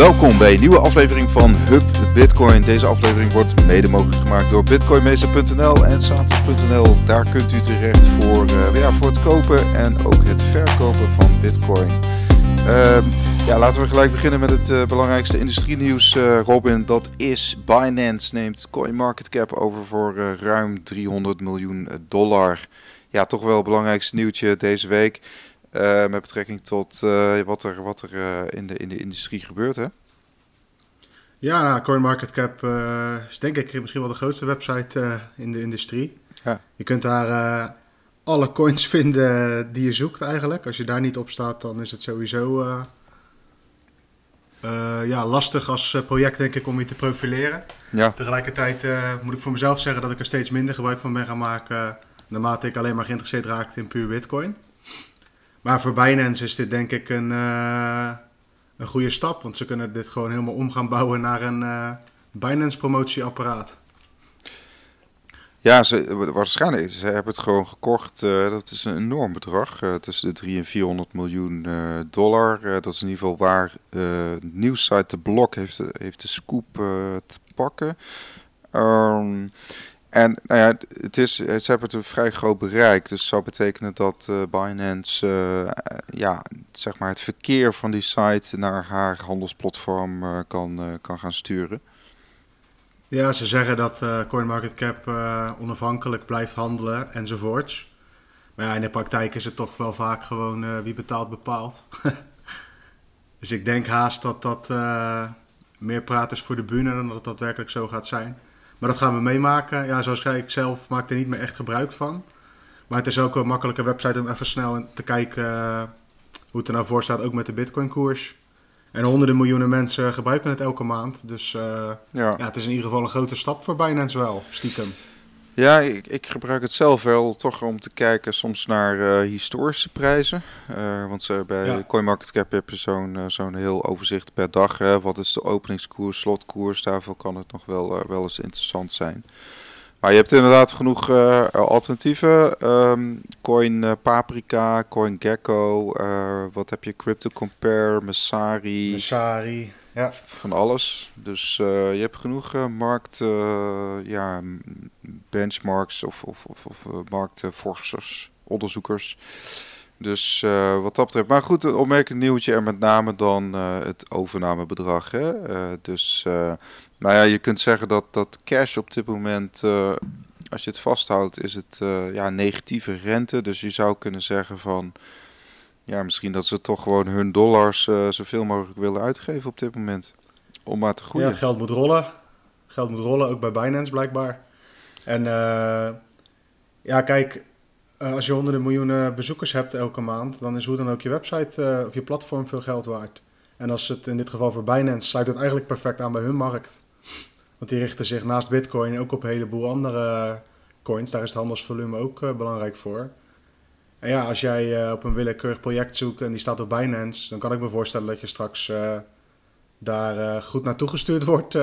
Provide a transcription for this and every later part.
Welkom bij een nieuwe aflevering van Hub Bitcoin. Deze aflevering wordt mede mogelijk gemaakt door bitcoinmeester.nl en satos.nl. Daar kunt u terecht voor, uh, ja, voor het kopen en ook het verkopen van bitcoin. Uh, ja, laten we gelijk beginnen met het uh, belangrijkste industrienieuws, uh, Robin. Dat is Binance neemt CoinMarketCap over voor ruim 300 miljoen dollar. Ja, toch wel het belangrijkste nieuwtje deze week. Uh, met betrekking tot uh, wat er, wat er uh, in, de, in de industrie gebeurt, hè? Ja, nou, CoinMarketCap is denk ik misschien wel de grootste website in de industrie. Ja. Je kunt daar alle coins vinden die je zoekt eigenlijk. Als je daar niet op staat, dan is het sowieso ja, lastig als project denk ik om je te profileren. Ja. Tegelijkertijd moet ik voor mezelf zeggen dat ik er steeds minder gebruik van ben gaan maken... naarmate ik alleen maar geïnteresseerd raakte in puur bitcoin... Maar voor Binance is dit denk ik een, uh, een goede stap. Want ze kunnen dit gewoon helemaal om gaan bouwen naar een uh, Binance promotieapparaat. Ja, ze, waarschijnlijk. Ze hebben het gewoon gekocht. Uh, dat is een enorm bedrag. Tussen de 3 en 400 miljoen dollar. dat is in ieder geval waar nieuwssite De Blok heeft, heeft de scoop te pakken. Um, en nou ja, het is, ze hebben het een vrij groot bereik. Dus dat zou betekenen dat uh, Binance uh, ja, zeg maar het verkeer van die site naar haar handelsplatform kan, kan gaan sturen. Ja, ze zeggen dat CoinMarketCap onafhankelijk blijft handelen enzovoorts. Maar ja, in de praktijk is het toch wel vaak gewoon wie betaalt bepaalt. dus ik denk haast dat dat meer praat is voor de bühne dan dat het daadwerkelijk zo gaat zijn. Maar dat gaan we meemaken. Ja, zoals ik zelf maak er niet meer echt gebruik van. Maar het is ook een makkelijke website om even snel te kijken uh, hoe het er nou voor staat, ook met de Bitcoin koers. En honderden miljoenen mensen gebruiken het elke maand. Dus uh, ja. ja. het is in ieder geval een grote stap voor Binance wel, stiekem. Ja, ik, ik, gebruik het zelf wel toch om te kijken soms naar uh, historische prijzen. Uh, want uh, bij ja. CoinMarketCap heb je zo'n zo'n heel overzicht per dag. Hè. Wat is de openingskoers, slotkoers? Daarvoor kan het nog wel, wel eens interessant zijn. Maar je hebt inderdaad genoeg alternatieven. Um, Coin Paprika, Coin Gecko, wat heb je? Crypto Compare, Messari. Messari. Van alles. Dus uh, je hebt genoeg uh, markt, uh, ja, benchmarks of, of, of, of onderzoekers. Dus wat dat betreft. Maar goed, een opmerkelijk nieuwtje en met name dan het overnamebedrag. Hè? dus, nou ja, je kunt zeggen dat, dat cash op dit moment, als je het vasthoudt, is het ja, negatieve rente. Dus je zou kunnen zeggen van ja, misschien dat ze toch gewoon hun dollars uh, zoveel mogelijk willen uitgeven op dit moment. Om maar te groeien. Ja, geld moet rollen. Geld moet rollen, ook bij Binance blijkbaar. En uh, ja, kijk, uh, als je honderden miljoenen bezoekers hebt elke maand, dan is hoe dan ook je website of je platform veel geld waard. En als het in dit geval voor Binance sluit het eigenlijk perfect aan bij hun markt. Want die richten zich naast Bitcoin ook op een heleboel andere coins. Daar is het handelsvolume ook belangrijk voor. En ja, als jij uh, op een willekeurig project zoekt en die staat op Binance, dan kan ik me voorstellen dat je straks uh, daar uh, goed naartoe gestuurd wordt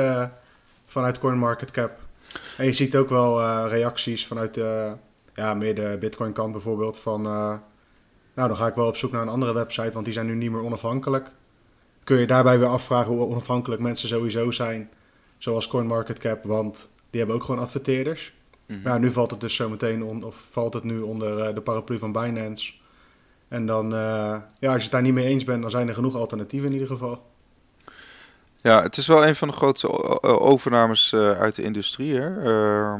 vanuit CoinMarketCap. En je ziet ook wel reacties vanuit ja, meer de Bitcoin kant bijvoorbeeld van, nou dan ga ik wel op zoek naar een andere website, want die zijn nu niet meer onafhankelijk. Kun je daarbij weer afvragen hoe onafhankelijk mensen sowieso zijn, zoals CoinMarketCap, want die hebben ook gewoon adverteerders. Mm -hmm. nu valt het dus zo meteen on, of valt het nu onder uh, de paraplu van Binance. En dan, uh, ja, als je het daar niet mee eens bent, dan zijn er genoeg alternatieven in ieder geval. Ja, het is wel een van de grootste overnames uh, uit de industrie. Hè? Uh,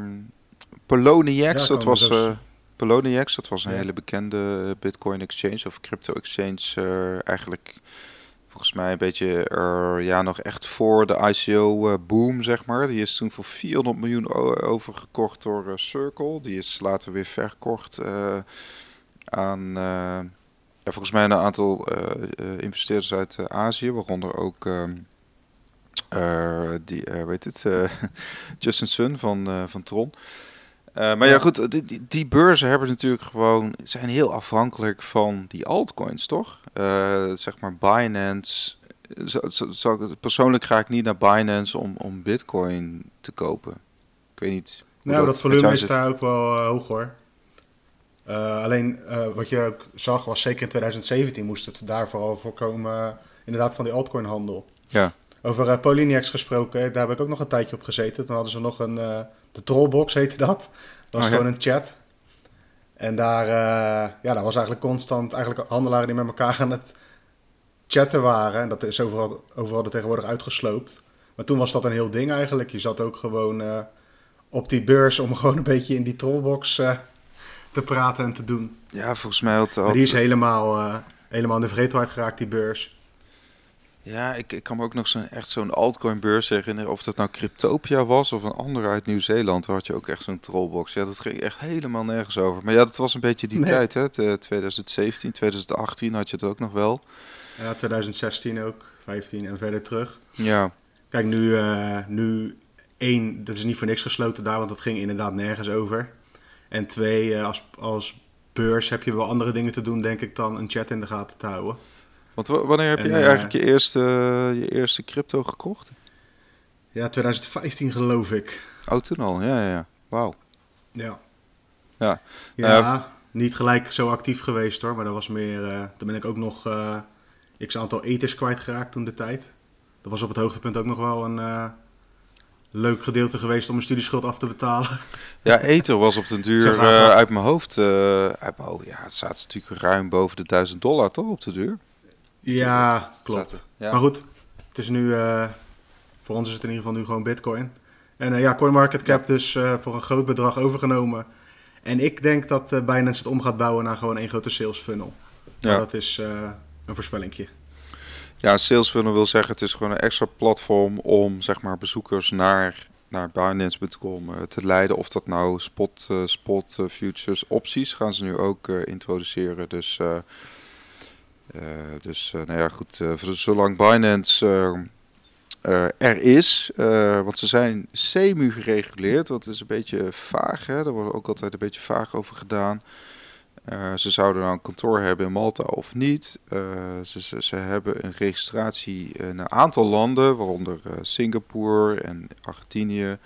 Poloniex, ja, dat was. Dus... Poloniex, dat was een ja. hele bekende Bitcoin exchange of crypto exchange. eigenlijk volgens mij een beetje er, ja, nog echt voor de ICO-boom, zeg maar. Die is toen voor 400 miljoen overgekocht door uh, Circle. Die is later weer verkocht uh, aan, ja, volgens mij een aantal investeerders uit Azië, waaronder ook... Ehm, die, weet het, Justin Sun van, van Tron. Uh, maar ja, goed, die, die, beurzen hebben natuurlijk gewoon, zijn heel afhankelijk van die altcoins, toch? Uh, zeg maar Binance. Zo, zo, zo, persoonlijk ga ik niet naar Binance om, om Bitcoin te kopen. Ik weet niet. Nou, dat, dat volume is daar ook wel uh, hoog hoor. alleen wat je ook zag was zeker in 2017 moest het daar vooral voorkomen, inderdaad van die altcoin handel. Ja. Over Polyniacs gesproken, daar heb ik ook nog een tijdje op gezeten. Toen hadden ze nog een, de Trollbox heette dat. Dat was Oh, ja. gewoon een chat. En daar, uh, ja, daar was eigenlijk constant eigenlijk handelaren die met elkaar aan het chatten waren. En dat is overal, overal er tegenwoordig uitgesloopt. Maar toen was dat een heel ding eigenlijk. Je zat ook gewoon uh, op die beurs om gewoon een beetje in die Trollbox uh, te praten en te doen. Ja, volgens mij had... had... Die is helemaal, helemaal in de vergetelheid geraakt, die beurs. Ja, ik, ik kan me ook nog zo'n echt zo'n altcoin beurs herinneren. Of dat nou Cryptopia was of een andere uit Nieuw-Zeeland. Daar had je ook echt zo'n trollbox. Ja, dat ging echt helemaal nergens over. Maar ja, dat was een beetje die nee. tijd, hè. De 2017, 2018 had je het ook nog wel. Ja, 2016 ook. 15 en verder terug. Ja. Kijk, nu, uh, nu één, dat is niet voor niks gesloten daar, want dat ging inderdaad nergens over. En twee, uh, als, als beurs heb je wel andere dingen te doen, denk ik, dan een chat in de gaten te houden. Want wanneer heb En, jij eh, eigenlijk je eerste, je eerste crypto gekocht? Ja, 2015 geloof ik. Oh, toen al. Ja, ja, ja. Wauw. Ja. Ja. Ja, niet gelijk zo actief geweest hoor, maar dat was meer. eh toen ben ik ook nog eh x aantal eters kwijtgeraakt toen de tijd. Dat was op het hoogtepunt ook nog wel een leuk gedeelte geweest om mijn studieschuld af te betalen. Ja, Ether was op den duur uit mijn hoofd. uit mijn. Ja, het staat natuurlijk ruim boven de 1000 dollar toch op de duur? Ja, klopt. Ja. Maar goed, het is nu, eh, voor ons is het in ieder geval nu gewoon bitcoin. En eh, ja, CoinMarketCap dus eh, voor een groot bedrag overgenomen. En ik denk dat Binance het om gaat bouwen naar gewoon één grote sales funnel. Maar Ja. dat is een voorspellingje. Ja, een sales funnel wil zeggen het is gewoon een extra platform om zeg maar bezoekers naar, naar Binance.com eh, te leiden. Of dat nou spot, spot futures opties gaan ze nu ook introduceren. Dus, dus eh, nou ja goed, eh, zolang Binance eh, eh, er is, eh, want ze zijn semi-gereguleerd, wat is een beetje vaag, hè? daar wordt ook altijd een beetje vaag over gedaan. Eh, ze zouden nou een kantoor hebben in Malta of niet. Eh, ze, ze, hebben een registratie in een aantal landen, waaronder eh, Singapore en Argentinië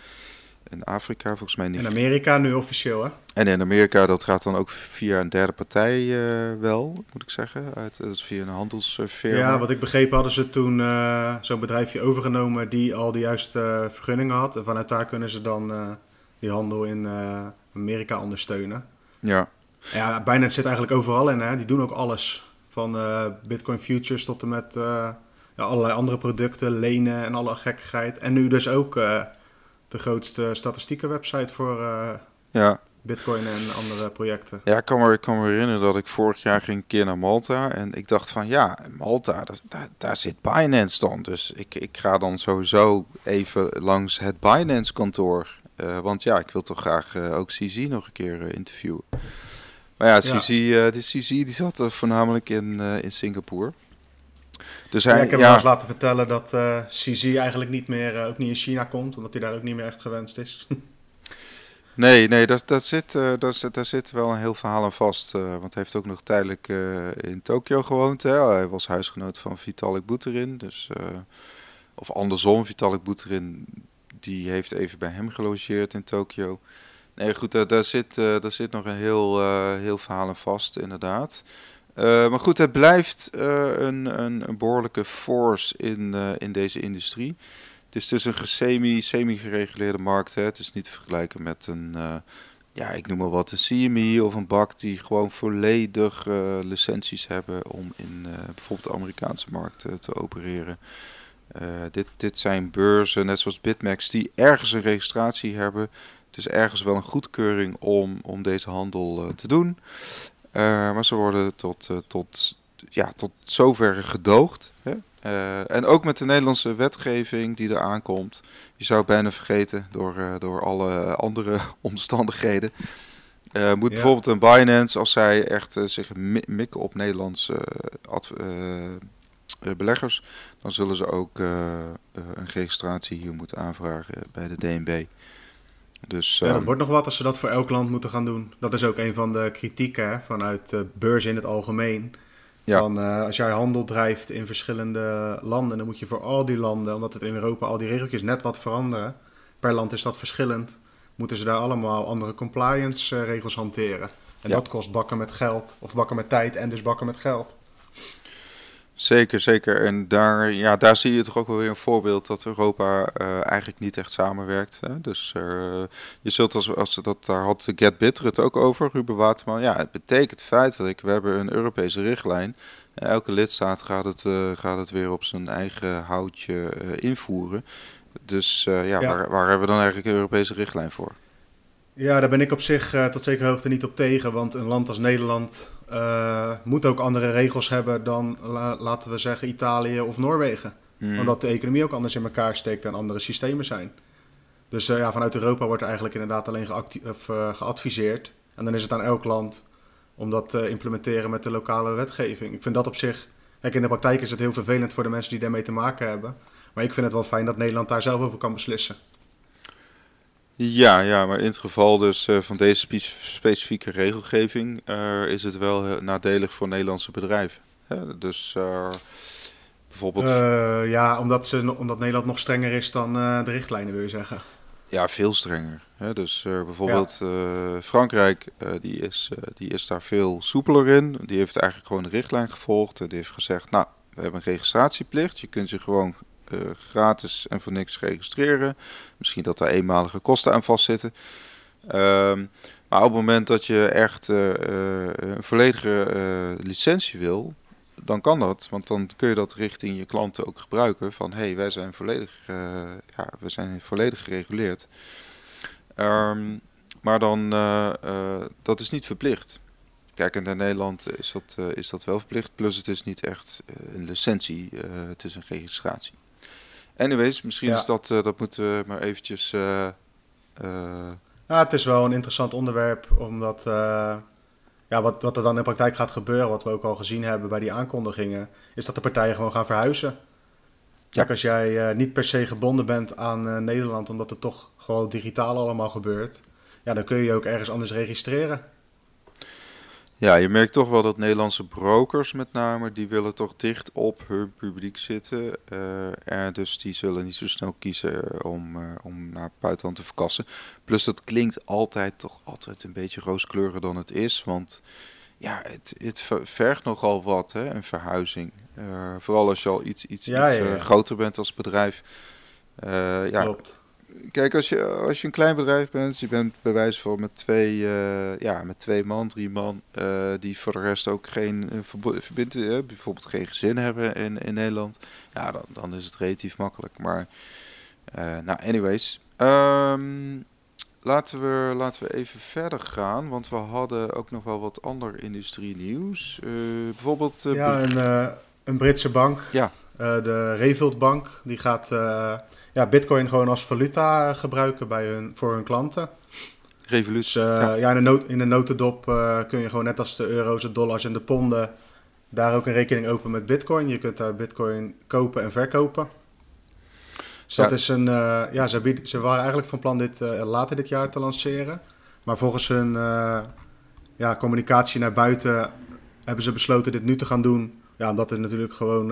en Afrika, volgens mij niet. In Amerika nu officieel, hè? En in Amerika, dat gaat dan ook via een derde partij eh, wel, moet ik zeggen. Uit, dat is via een handelsfirma. Ja, wat ik begrepen hadden ze toen eh, zo'n bedrijfje overgenomen die al de juiste eh, vergunningen had. En vanuit daar kunnen ze dan eh, die handel in eh, Amerika ondersteunen. Ja, Ja, Binance zit eigenlijk overal in, hè. Die doen ook alles. Van eh, Bitcoin futures tot en met eh, ja, allerlei andere producten, lenen en alle gekkigheid. En nu dus ook eh, de grootste statistieke website voor eh, ja. Bitcoin en andere projecten. Ja, ik kan, me, ik kan me herinneren dat ik vorig jaar ging een keer naar Malta. En ik dacht van ja, Malta, daar, daar, daar zit Binance dan. Dus ik, ik ga dan sowieso even langs het Binance kantoor. Eh, want ja, ik wil toch graag eh, ook CZ nog een keer eh, interviewen. Maar ja, Ja. CZ, eh, de CZ die zat voornamelijk in, in Singapore. Dus Ja, ik heb ja, eens laten vertellen dat eh CZ eigenlijk niet meer, eh, ook niet in China komt, omdat hij daar ook niet meer echt gewenst is. Nee, nee, daar, daar, zit, daar, zit, daar zit wel een heel verhaal aan vast. want hij heeft ook nog tijdelijk in Tokio gewoond. Hè. Hij was huisgenoot van Vitalik Buterin. Dus, of andersom, Vitalik Buterin die heeft even bij hem gelogeerd in Tokio. Nee, goed, daar, daar, zit, daar zit nog een heel, heel verhaal aan vast, inderdaad. Eh, maar goed, het blijft eh, een, een, een behoorlijke force in, eh, in deze industrie. Het is dus een semi, semi-gereguleerde markt. Hè. Het is niet te vergelijken met een, ja, ik noem maar wat, een CME of een BAC die gewoon volledig licenties hebben om in bijvoorbeeld de Amerikaanse markt te opereren. Dit, dit zijn beurzen, net zoals Bitmax, die ergens een registratie hebben. Dus ergens wel een goedkeuring om, om deze handel te doen. Eh, maar ze worden tot, eh, tot, ja, tot zover gedoogd. Hè? Eh, en ook met de Nederlandse wetgeving die er aankomt. Je zou het bijna vergeten door, door alle andere omstandigheden. Moet Ja. bijvoorbeeld een Binance, als zij echt zich mi- mikken op Nederlandse beleggers, dan zullen ze ook een registratie hier moeten aanvragen bij de DNB. Dus Ja, dat ehm, wordt nog wat als ze dat voor elk land moeten gaan doen. Dat is ook een van de kritieken vanuit de beurs in het algemeen. Ja. Van, eh, als jij handel drijft in verschillende landen, dan moet je voor al die landen, omdat het in Europa al die regeltjes net wat veranderen. Per land is dat verschillend. Moeten ze daar allemaal andere compliance eh, regels hanteren. En Ja. dat kost bakken met geld, of bakken met tijd en dus bakken met geld. Zeker, zeker. En daar, ja, daar zie je toch ook wel weer een voorbeeld dat Europa uh, eigenlijk niet echt samenwerkt. Hè? Dus uh, je zult als, als dat, daar had Get Bitter het ook over, Ruben Waterman. Ja, het betekent feitelijk, we hebben een Europese richtlijn. Elke lidstaat gaat het, uh, gaat het weer op zijn eigen houtje invoeren. Dus ja, ja. Waar, waar hebben we dan eigenlijk een Europese richtlijn voor? Ja, daar ben ik op zich tot zekere hoogte niet op tegen. Want een land als Nederland uh, moet ook andere regels hebben dan, laten we zeggen, Italië of Noorwegen. Hmm. Omdat de economie ook anders in elkaar steekt en andere systemen zijn. Dus uh, ja, vanuit Europa wordt er eigenlijk inderdaad alleen of, geadviseerd. En dan is het aan elk land om dat te implementeren met de lokale wetgeving. Ik vind dat op zich... Kijk, in de praktijk is het heel vervelend voor de mensen die daarmee te maken hebben. Maar ik vind het wel fijn dat Nederland daar zelf over kan beslissen. Ja, ja, maar in het geval dus uh, van deze specifieke regelgeving uh, is het wel nadelig voor Nederlandse bedrijven. Hè? Dus uh, bijvoorbeeld... ja, omdat, ze, omdat Nederland nog strenger is dan de richtlijnen, wil je zeggen. Ja, veel strenger. Hè? Dus bijvoorbeeld ja. Frankrijk, die, is, die is daar veel soepeler in. Die heeft eigenlijk gewoon de richtlijn gevolgd. En die heeft gezegd, nou, we hebben een registratieplicht. Je kunt je gewoon uh, gratis en voor niks registreren. Misschien dat daar eenmalige kosten aan vastzitten. Um, maar op het moment dat je echt uh, een volledige licentie wil, dan kan dat. Want dan kun je dat richting je klanten ook gebruiken. Van hey, wij zijn volledig, ja, we zijn volledig gereguleerd. Um, maar dan, dat is niet verplicht. Kijk, in Nederland is dat, is dat wel verplicht. Plus het is niet echt een licentie, het is een registratie. Anyways, misschien is dat, uh, dat moeten we maar eventjes... Uh, ja, het is wel een interessant onderwerp, omdat... ja, wat, wat er dan in praktijk gaat gebeuren, wat we ook al gezien hebben bij die aankondigingen... is dat de partijen gewoon gaan verhuizen. Kijk, als jij niet per se gebonden bent aan Nederland, omdat het toch gewoon digitaal allemaal gebeurt... ja, dan kun je je ook ergens anders registreren. Ja, je merkt toch wel dat Nederlandse brokers met name, die willen toch dicht op hun publiek zitten. Uh, en dus die zullen niet zo snel kiezen om, uh, om naar het buitenland te verkassen. Plus dat klinkt altijd toch altijd een beetje rooskleuriger dan het is. Want ja, het, het vergt nogal wat, hè, een verhuizing. Uh, vooral als je al iets, iets, ja, iets ja, ja. groter bent als bedrijf. ja, Klopt kijk, als je, als je een klein bedrijf bent, je bent bij wijze van met twee, uh, ja, met twee man, drie man, uh, die voor de rest ook geen uh, verbinding, bijvoorbeeld geen gezin hebben in, in Nederland, ja, dan, dan is het relatief makkelijk. Maar, nou, anyways. Um, laten, we, laten we even verder gaan, want we hadden ook nog wel wat ander industrie nieuws. bijvoorbeeld... ja, een, een Britse bank, ja. de Revolt Bank, die gaat ja, Bitcoin gewoon als valuta gebruiken bij hun, voor hun klanten. Revolutie. Dus, uh, ja. in, de nood, in de notendop uh, kun je gewoon net als de euro's, de dollars en de ponden daar ook een rekening openen met Bitcoin. Je kunt daar Bitcoin kopen en verkopen. Dus ja. dat is een. Uh, ja, ze, ze waren eigenlijk van plan dit later dit jaar te lanceren. Maar volgens hun ja, communicatie naar buiten hebben ze besloten dit nu te gaan doen. Ja, omdat het natuurlijk gewoon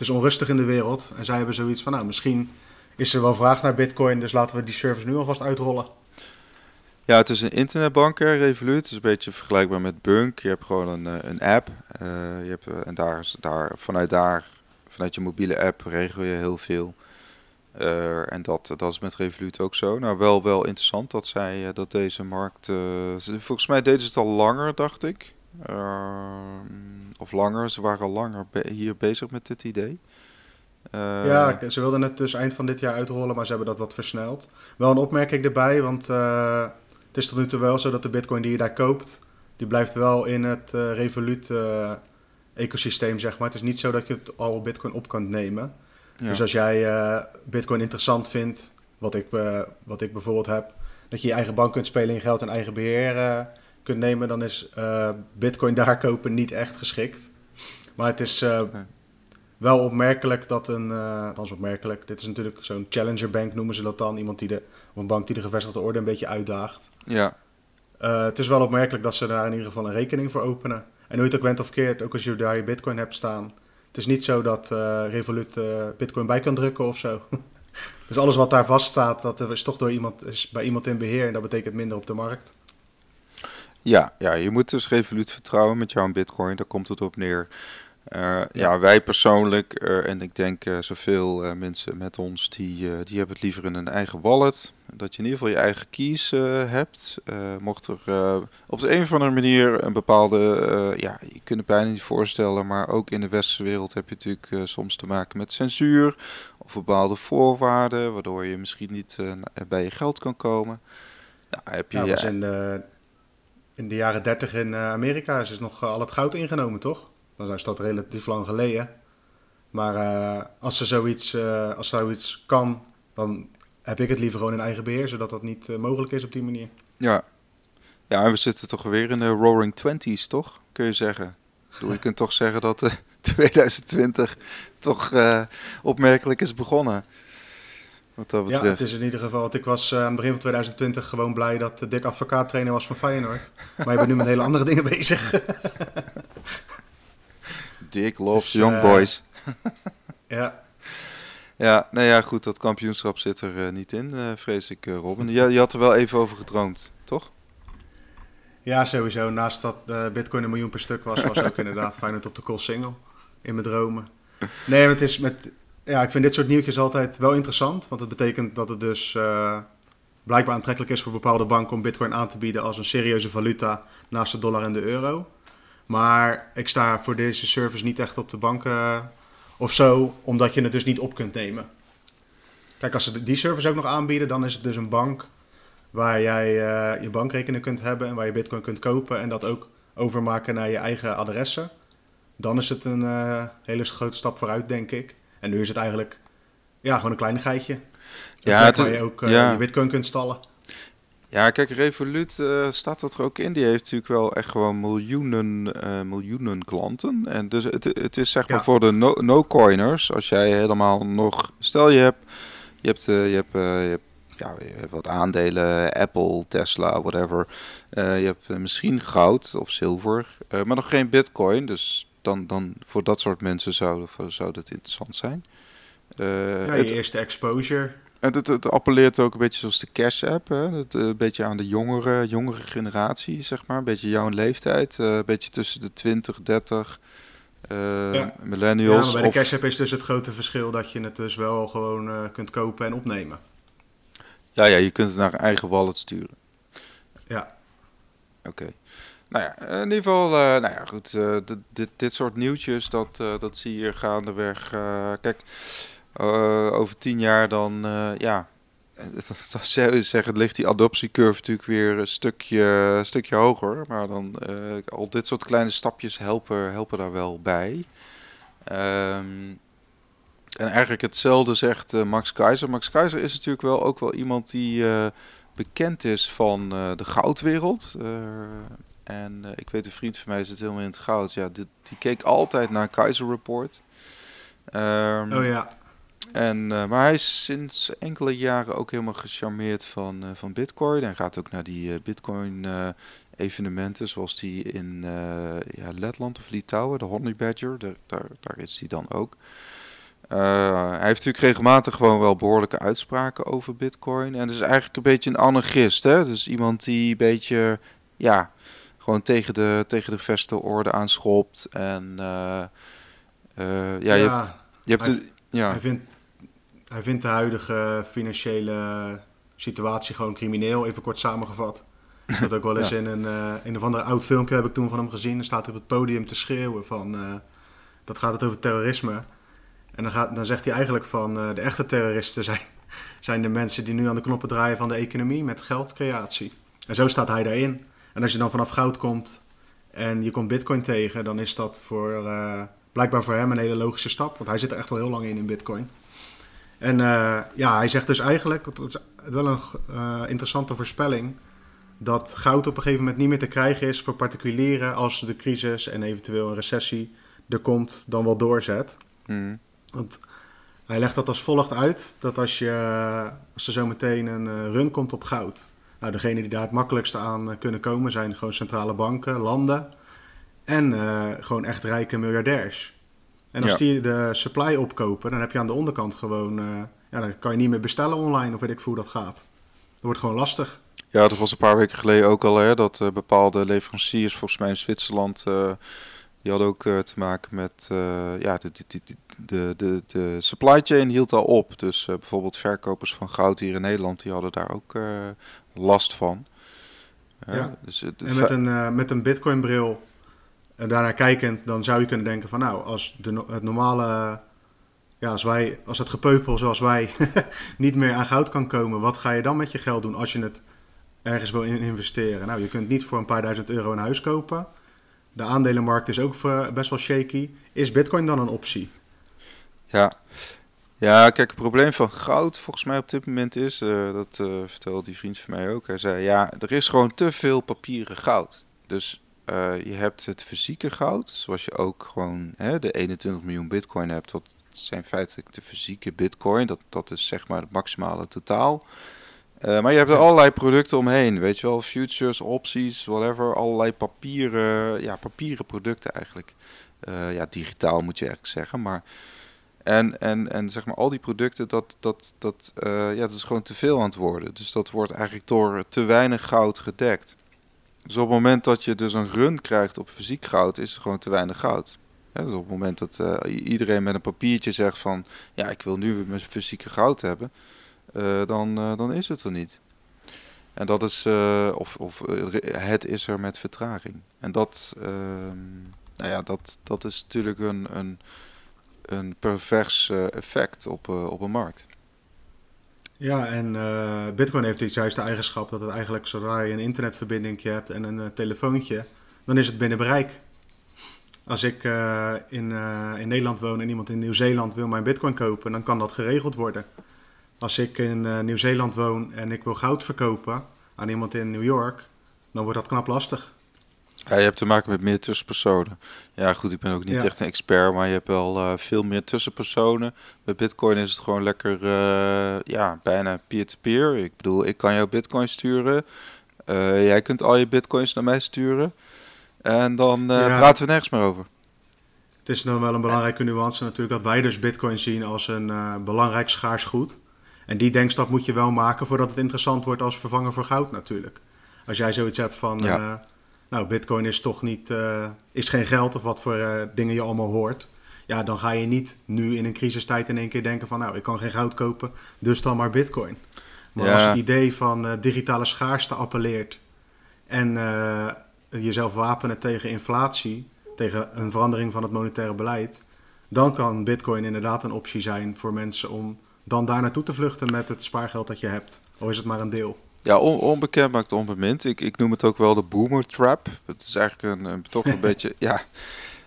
het is onrustig in de wereld. En zij hebben zoiets van, nou, misschien is er wel vraag naar Bitcoin, dus laten we die service nu alvast uitrollen. Ja, het is een internetbank, Revolut. Het is een beetje vergelijkbaar met Bunk. Je hebt gewoon een, eh, een app. Uh, je hebt, eh, en daar, daar, vanuit daar, vanuit je mobiele app, regel je heel veel. En dat, dat is met Revolut ook zo. Nou, wel, wel interessant dat zij dat deze markt. volgens mij deden ze het al langer, dacht ik. Ehm, of langer, ze waren al langer hier bezig met dit idee. Uh, ja, ze wilden het dus eind van dit jaar uitrollen, maar ze hebben dat wat versneld. Wel een opmerking erbij, want uh, het is tot nu toe wel zo dat de bitcoin die je daar koopt, die blijft wel in het uh, Revolut ecosysteem, zeg maar. Het is niet zo dat je het al bitcoin op kan nemen. Ja. Dus als jij bitcoin interessant vindt, wat ik, wat ik bijvoorbeeld heb, dat je je eigen bank kunt spelen in geld en eigen beheer kunt nemen, dan is uh, Bitcoin daar kopen niet echt geschikt. Maar het is uh, wel opmerkelijk dat een, uh, althans opmerkelijk, dit is natuurlijk zo'n challenger bank noemen ze dat dan, iemand die de, of een bank die de gevestigde orde een beetje uitdaagt. Ja. het is wel opmerkelijk dat ze daar in ieder geval een rekening voor openen. En hoe je het ook went of keert, ook als je daar je Bitcoin hebt staan. Het is niet zo dat Revolut Bitcoin bij kan drukken of zo. dus alles wat daar vaststaat, dat is toch door iemand, is bij iemand in beheer en dat betekent minder op de markt. Ja, ja, je moet dus Revolut vertrouwen met jouw bitcoin. Daar komt het op neer. Uh, ja. wij persoonlijk, en ik denk zoveel mensen met ons, die, die hebben het liever in een eigen wallet. Dat je in ieder geval je eigen keys hebt. mocht er op de een of andere manier een bepaalde, ja, je kunt het bijna niet voorstellen, maar ook in de westerse wereld heb je natuurlijk soms te maken met censuur of bepaalde voorwaarden, waardoor je misschien niet bij je geld kan komen. Nou, heb je, in, de, in de jaren 30 in Amerika is nog al het goud ingenomen, toch? Dan is dat relatief lang geleden. Maar uh, als, er zoiets, als zoiets kan, dan heb ik het liever gewoon in eigen beheer, zodat dat niet mogelijk is op die manier. Ja. ja, we zitten toch weer in de Roaring Twenties, toch? Kun je zeggen. Bedoel, je kunt toch zeggen dat 2020 toch opmerkelijk is begonnen. Wat dat betreft. Ja, het is in ieder geval. Want ik was aan het begin van 2020 gewoon blij dat Dick advocaat trainer was van Feyenoord. Maar je bent nu met hele andere dingen bezig. Dick loves dus, young uh, boys. ja. Ja, nou ja, goed, dat kampioenschap zit er uh, niet in, uh, vrees ik, Robin. Je, je had er wel even over gedroomd, toch? Ja, sowieso. Naast dat Bitcoin een miljoen per stuk was, was ook inderdaad Feyenoord op de call single in mijn dromen. Nee, het is met, ja, ik vind dit soort nieuwtjes altijd wel interessant, want het betekent dat het dus blijkbaar aantrekkelijk is voor bepaalde banken om Bitcoin aan te bieden als een serieuze valuta naast de dollar en de euro. Maar ik sta voor deze service niet echt op de bank uh, of zo, omdat je het dus niet op kunt nemen. Kijk, als ze die service ook nog aanbieden, dan is het dus een bank waar jij uh, je bankrekening kunt hebben en waar je bitcoin kunt kopen en dat ook overmaken naar je eigen adressen. Dan is het een hele grote stap vooruit, denk ik. En nu is het eigenlijk ja, gewoon een kleinigheidje. Ja, het, waar je ook ja. je bitcoin kunt stallen. Ja, kijk, Revolut uh, staat dat er ook in. Die heeft natuurlijk wel echt gewoon miljoenen, uh, miljoenen klanten. En dus het, het is zeg maar voor de no-coiners, als jij helemaal nog... Stel je hebt, je hebt, uh, je hebt, je hebt ja, je hebt wat aandelen, Apple, Tesla, whatever. je hebt misschien goud of zilver, maar nog geen bitcoin. Dus dan, dan voor dat soort mensen zou, zou dat interessant zijn. ja, je het, eerste exposure. En het, het, appelleert ook een beetje zoals de Cash App. Hè? Het, eh, een beetje aan de jongere, jongere generatie, zeg maar. Een beetje jouw leeftijd. Uh, een beetje tussen de 20, 30. Uh, ja. Millennials. Ja, maar bij de Cash App is dus het grote verschil dat je het dus wel gewoon uh, kunt kopen en opnemen. Ja, ja, je kunt het naar eigen wallet sturen. Ja. Oké. Okay. Nou ja, in ieder geval, uh, nou ja, goed. dit, dit, dit soort nieuwtjes, dat, dat zie je gaandeweg. kijk, over tien jaar dan, ja, dat zou zeggen, ligt die adoptiecurve natuurlijk weer een stukje, stukje hoger. Maar dan al dit soort kleine stapjes helpen, helpen daar wel bij. Um, en eigenlijk hetzelfde zegt Max Keizer. Max Keizer is natuurlijk wel ook wel iemand die bekend is van de goudwereld. En ik weet, een vriend van mij zit helemaal in het goud. Ja, die, die keek altijd naar Keizer Report. Um, oh ja. En, uh, maar hij is sinds enkele jaren ook helemaal gecharmeerd van, uh, van Bitcoin. En gaat ook naar die uh, Bitcoin evenementen, zoals die in ja, Letland of Litouwen, de Honey Badger. Daar, daar, daar is hij dan ook. hij heeft natuurlijk regelmatig gewoon wel behoorlijke uitspraken over Bitcoin. En het is eigenlijk een beetje een anarchist. Hè? Dus iemand die een beetje, ja, gewoon tegen de, tegen de vaste orde aanschopt. En ja, ja, je hebt, je hebt ja. Hij vindt hij vindt de huidige financiële situatie gewoon crimineel, even kort samengevat. Dat ook wel eens in een, uh, een of ander oud filmpje heb ik toen van hem gezien. Dan staat hij op het podium te schreeuwen van, dat gaat het over terrorisme. En dan, gaat, dan zegt hij eigenlijk van, de echte terroristen zijn, zijn de mensen die nu aan de knoppen draaien van de economie met geldcreatie. En zo staat hij daarin. En als je dan vanaf goud komt en je komt bitcoin tegen, dan is dat voor, blijkbaar voor hem een hele logische stap. Want hij zit er echt wel heel lang in in bitcoin. En uh, ja, hij zegt dus eigenlijk, dat is wel een uh, interessante voorspelling, dat goud op een gegeven moment niet meer te krijgen is voor particulieren als de crisis en eventueel een recessie er komt, dan wel doorzet. Mm. Want hij legt dat als volgt uit, dat als, je, als er zo meteen een run komt op goud, nou, degene die daar het makkelijkste aan kunnen komen zijn gewoon centrale banken, landen en gewoon echt rijke miljardairs. En als die de supply opkopen, dan heb je aan de onderkant gewoon... Uh, ja, dan kan je niet meer bestellen online of weet ik hoe dat gaat. Dat wordt gewoon lastig. Ja, dat was een paar weken geleden ook al, hè, dat uh, bepaalde leveranciers, volgens mij in Zwitserland, Die hadden ook te maken met, ja, de, de, de, de, de supply chain hield al op. Dus bijvoorbeeld verkopers van goud hier in Nederland, die hadden daar ook last van. Ja. Dus, en met een, met een bitcoin bril en daarnaar kijkend, dan zou je kunnen denken van nou, als de, het normale ja, als, wij, als het gepeupel zoals wij niet meer aan goud kan komen, wat ga je dan met je geld doen als je het ergens wil investeren? Nou, je kunt niet voor een paar duizend euro een huis kopen. De aandelenmarkt is ook best wel shaky. Is Bitcoin dan een optie? Ja. Ja, kijk, het probleem van goud volgens mij op dit moment is, uh, dat uh, vertelde die vriend van mij ook. Hij zei, ja, er is gewoon te veel papieren goud. Dus je hebt het fysieke goud, zoals je ook gewoon hè, de 21 miljoen bitcoin hebt, tot zijn feitelijk de fysieke bitcoin. Dat, dat is zeg maar het maximale totaal. Uh, maar je hebt er allerlei producten omheen, weet je wel, futures, opties, whatever, allerlei papieren, ja, papieren producten eigenlijk. Uh, ja, digitaal moet je eigenlijk zeggen, maar en, en, en zeg maar al die producten, dat, dat, dat, uh, ja, dat is gewoon te veel aan het worden. Dus dat wordt eigenlijk door te weinig goud gedekt. Dus op het moment dat je dus een run krijgt op fysiek goud, is er gewoon te weinig goud dus op het moment dat uh, iedereen met een papiertje zegt van ja, ik wil nu mijn fysieke goud hebben, dan, uh, dan is het er niet. En dat is, of, of het is er met vertraging. En dat, ehm, nou ja, dat, dat is natuurlijk een, een, een pervers effect op, op een markt. Ja, en Bitcoin heeft iets juist de eigenschap dat het eigenlijk zodra je een internetverbinding hebt en een telefoontje, dan is het binnen bereik. Als ik in, in Nederland woon en iemand in Nieuw-Zeeland wil mijn bitcoin kopen, dan kan dat geregeld worden. Als ik in uh, Nieuw-Zeeland woon en ik wil goud verkopen aan iemand in New York, dan wordt dat knap lastig. Ja, je hebt te maken met meer tussenpersonen. Ja, goed, ik ben ook niet ja. echt een expert, maar je hebt wel veel meer tussenpersonen. Bij Bitcoin is het gewoon lekker, ja, bijna peer-to-peer. Ik bedoel, ik kan jou Bitcoin sturen. jij kunt al je Bitcoins naar mij sturen. En dan uh, praten we nergens meer over. Het is dan wel een belangrijke nuance natuurlijk dat wij dus bitcoin zien als een belangrijk schaars goed. En die denkstap moet je wel maken voordat het interessant wordt als vervanger voor goud natuurlijk. Als jij zoiets hebt van, ja. uh, nou bitcoin is toch niet, is geen geld of wat voor dingen je allemaal hoort. Ja, dan ga je niet nu in een crisistijd in één keer denken van, nou ik kan geen goud kopen, dus dan maar bitcoin. Maar ja. als het idee van digitale schaarste appelleert en jezelf wapenen tegen inflatie, tegen een verandering van het monetaire beleid, dan kan Bitcoin inderdaad een optie zijn voor mensen om dan daar naartoe te vluchten met het spaargeld dat je hebt. Al is het maar een deel. Ja, onbekend maakt onbemind. Ik, ik noem het ook wel de boomer trap. Het is eigenlijk een, toch een beetje. Ja,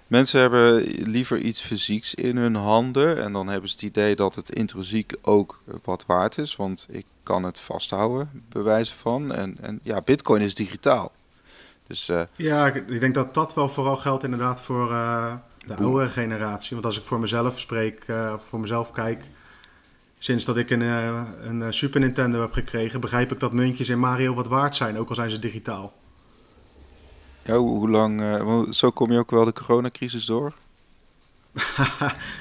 mensen hebben liever iets fysieks in hun handen. En dan hebben ze het idee dat het intrinsiek ook wat waard is. Want ik kan het vasthouden, bewijzen van. En, en ja, Bitcoin is digitaal. Dus, uh, ja, ik denk dat dat wel vooral geldt inderdaad voor uh, de oude generatie. Want als ik voor mezelf spreek, uh, of voor mezelf kijk, sinds dat ik een, een Super Nintendo heb gekregen, begrijp ik dat muntjes in Mario wat waard zijn, ook al zijn ze digitaal. Ja, hoe, hoe lang, zo kom je ook wel de coronacrisis door?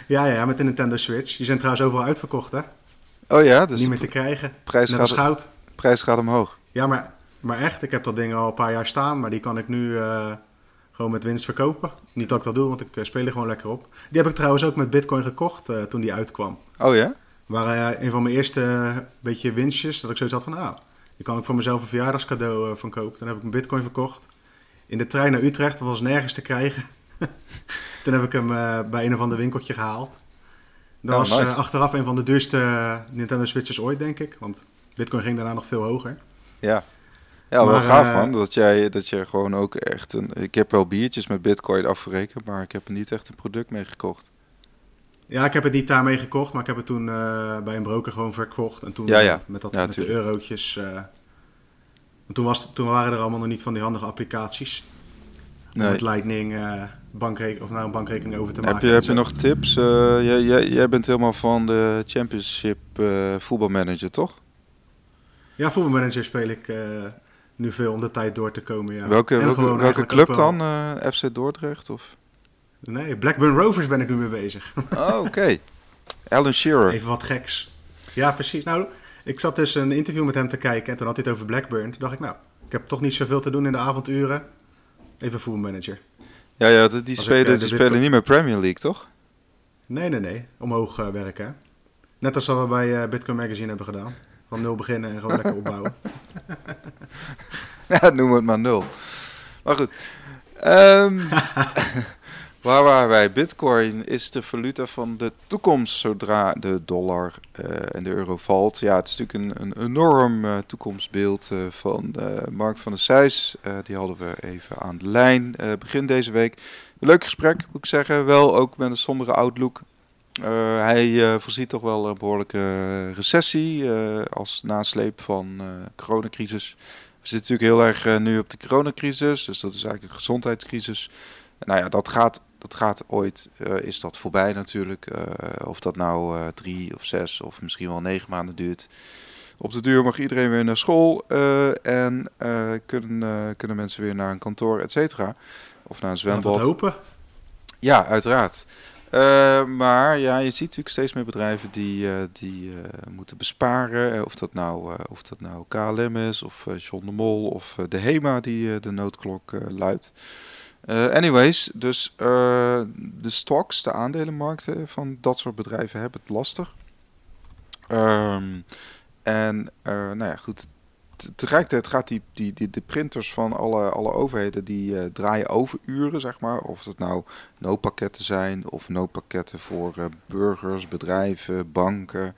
ja, ja, met de Nintendo Switch. Die zijn trouwens overal uitverkocht, hè? Oh ja, dus niet meer te krijgen. Prijs Net gaat, als goud. Prijs gaat omhoog. Ja, maar maar echt, ik heb dat ding al een paar jaar staan, maar die kan ik nu uh, gewoon met winst verkopen. Niet dat ik dat doe, want ik speel er gewoon lekker op. Die heb ik trouwens ook met Bitcoin gekocht uh, toen die uitkwam. Oh ja? Waren een van mijn eerste beetje winstjes, dat ik zoiets had van, ah, die kan ik voor mezelf een verjaardagscadeau van kopen. Toen heb ik mijn Bitcoin verkocht. In de trein naar Utrecht, dat was nergens te krijgen. toen heb ik hem bij een of ander winkeltje gehaald. Dat oh, was nice. achteraf een van de duurste Nintendo Switches ooit, denk ik. Want Bitcoin ging daarna nog veel hoger. Ja. Ja, wel gaaf man. Dat jij, dat jij gewoon ook echt een... Ik heb wel biertjes met bitcoin afgerekend, maar ik heb er niet echt een product mee gekocht. Ja, ik heb het niet daarmee gekocht, maar ik heb het toen uh, bij een broker gewoon verkocht. En toen ja, ja. met, dat, ja, met de eurotjes... Uh, toen, was, toen waren er allemaal nog niet van die handige applicaties. Nee. Met Lightning bankrekening, of naar een bankrekening over te heb maken. Je, heb je nog tips? jij, jij, jij bent helemaal van de Championship voetbalmanager, toch? Ja, voetbalmanager speel ik nu veel om de tijd door te komen. Ja. Welke, welke, welke club dan? Uh, eh, FC Dordrecht? Of? Nee, Blackburn Rovers ben ik nu mee bezig. Oh, oké. Alan Shearer. Even wat geks. Ja, precies. Nou, ik zat dus een interview met hem te kijken en toen had hij het over Blackburn. Toen dacht ik, nou, ik heb toch niet zoveel te doen in de avonduren. Even voetbalmanager. Ja, ja die, spelen, die spelen niet meer Premier League, toch? Nee, nee, nee. Omhoog werken. Net als we bij Bitcoin Magazine hebben gedaan. Van nul beginnen en gewoon lekker opbouwen. ja, noem het maar nul. Maar goed. Um, waar waren wij? Bitcoin is de valuta van de toekomst zodra de dollar uh, en de euro valt. Ja, het is natuurlijk een, een enorm uh, toekomstbeeld uh, van Mark van der Seys. die hadden we even aan de lijn begin deze week. Leuk gesprek, moet ik zeggen. Wel ook met een sombere outlook. hij voorziet toch wel een behoorlijke recessie als nasleep van coronacrisis. We zitten natuurlijk heel erg nu op de coronacrisis, dus dat is eigenlijk een gezondheidscrisis. Nou ja, dat gaat, dat gaat ooit, uh, is dat voorbij natuurlijk. Uh, of dat nou drie of zes of misschien wel negen maanden duurt. Op de duur mag iedereen weer naar school en kunnen, kunnen mensen weer naar een kantoor, et cetera. Of naar een zwembad. We hopen. Ja, uiteraard. Maar ja, je ziet natuurlijk steeds meer bedrijven die, die moeten besparen. Of dat nou, of dat nou KLM is, of John de Mol, of de HEMA die de noodklok luidt. Anyways, dus de stocks, de aandelenmarkten van dat soort bedrijven hebben het lastig. Um, en nou ja, goed, tegelijkertijd gaat die, die, die, de printers van alle, alle overheden die draaien overuren, zeg maar. Of het nou noodpakketten zijn of noodpakketten voor burgers, bedrijven, banken.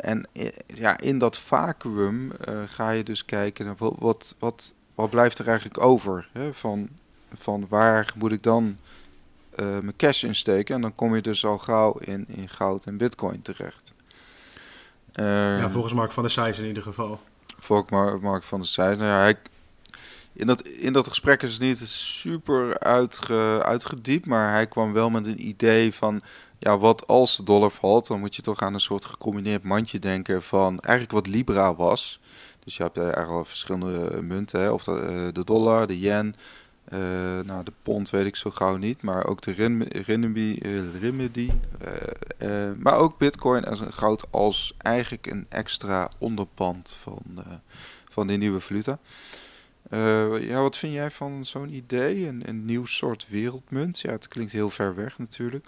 En ja, in dat vacuüm ga je dus kijken naar wat, wat, wat, wat blijft er eigenlijk over? Hè? Van, van waar moet ik dan mijn cash insteken? En dan kom je dus al gauw in, in goud en bitcoin terecht. ja, volgens Mark van der Seijs in ieder geval. Volk Mark van der Zijde. Nou ja, hij, in, dat, in dat gesprek is het niet super uitge, uitgediept, maar hij kwam wel met een idee van, ja, wat als de dollar valt, dan moet je toch aan een soort gecombineerd mandje denken van eigenlijk wat Libra was. Dus je hebt eigenlijk al verschillende munten, hè? of de, eh, de dollar, de yen, uh, nou, de pond weet ik zo gauw niet, maar ook de renminbi, uh, uh, maar ook bitcoin als een goud als eigenlijk een extra onderpand van, van die nieuwe valuta. ja, wat vind jij van zo'n idee? Een, een nieuw soort wereldmunt? Ja, het klinkt heel ver weg natuurlijk.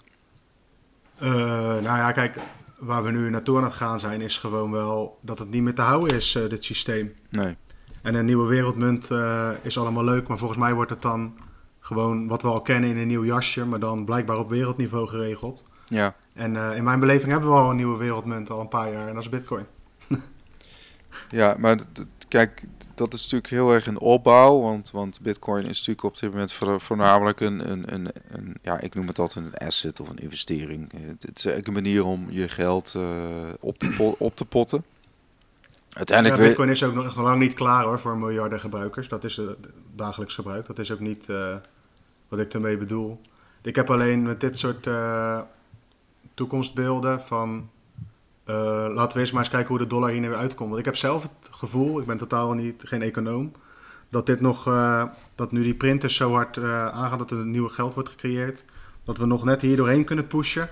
nou ja, kijk, waar we nu naartoe aan het gaan zijn, is gewoon wel dat het niet meer te houden is, dit systeem. Nee. En een nieuwe wereldmunt uh, is allemaal leuk, maar volgens mij wordt het dan gewoon wat we al kennen in een nieuw jasje, maar dan blijkbaar op wereldniveau geregeld. Ja. En uh, in mijn beleving hebben we al een nieuwe wereldmunt al een paar jaar en dat is Bitcoin. ja, maar kijk, dat is natuurlijk heel erg een opbouw, want, want Bitcoin is natuurlijk op dit moment voornamelijk een, een, een, een, ja, ik noem het altijd een asset of een investering. Het is eigenlijk een manier om je geld uh, op, te op te potten. Uiteindelijk ja, Bitcoin is ook nog lang niet klaar hoor voor miljarden gebruikers. Dat is het dagelijks gebruik. Dat is ook niet uh, wat ik ermee bedoel. Ik heb alleen met dit soort uh, toekomstbeelden van... Uh, laten we eerst maar eens kijken hoe de dollar hier nu uitkomt. Want ik heb zelf het gevoel, ik ben totaal niet, geen econoom... dat dit nog, dat nu die printers zo hard aangaan dat er een nieuw geld wordt gecreëerd... dat we nog net hier doorheen kunnen pushen.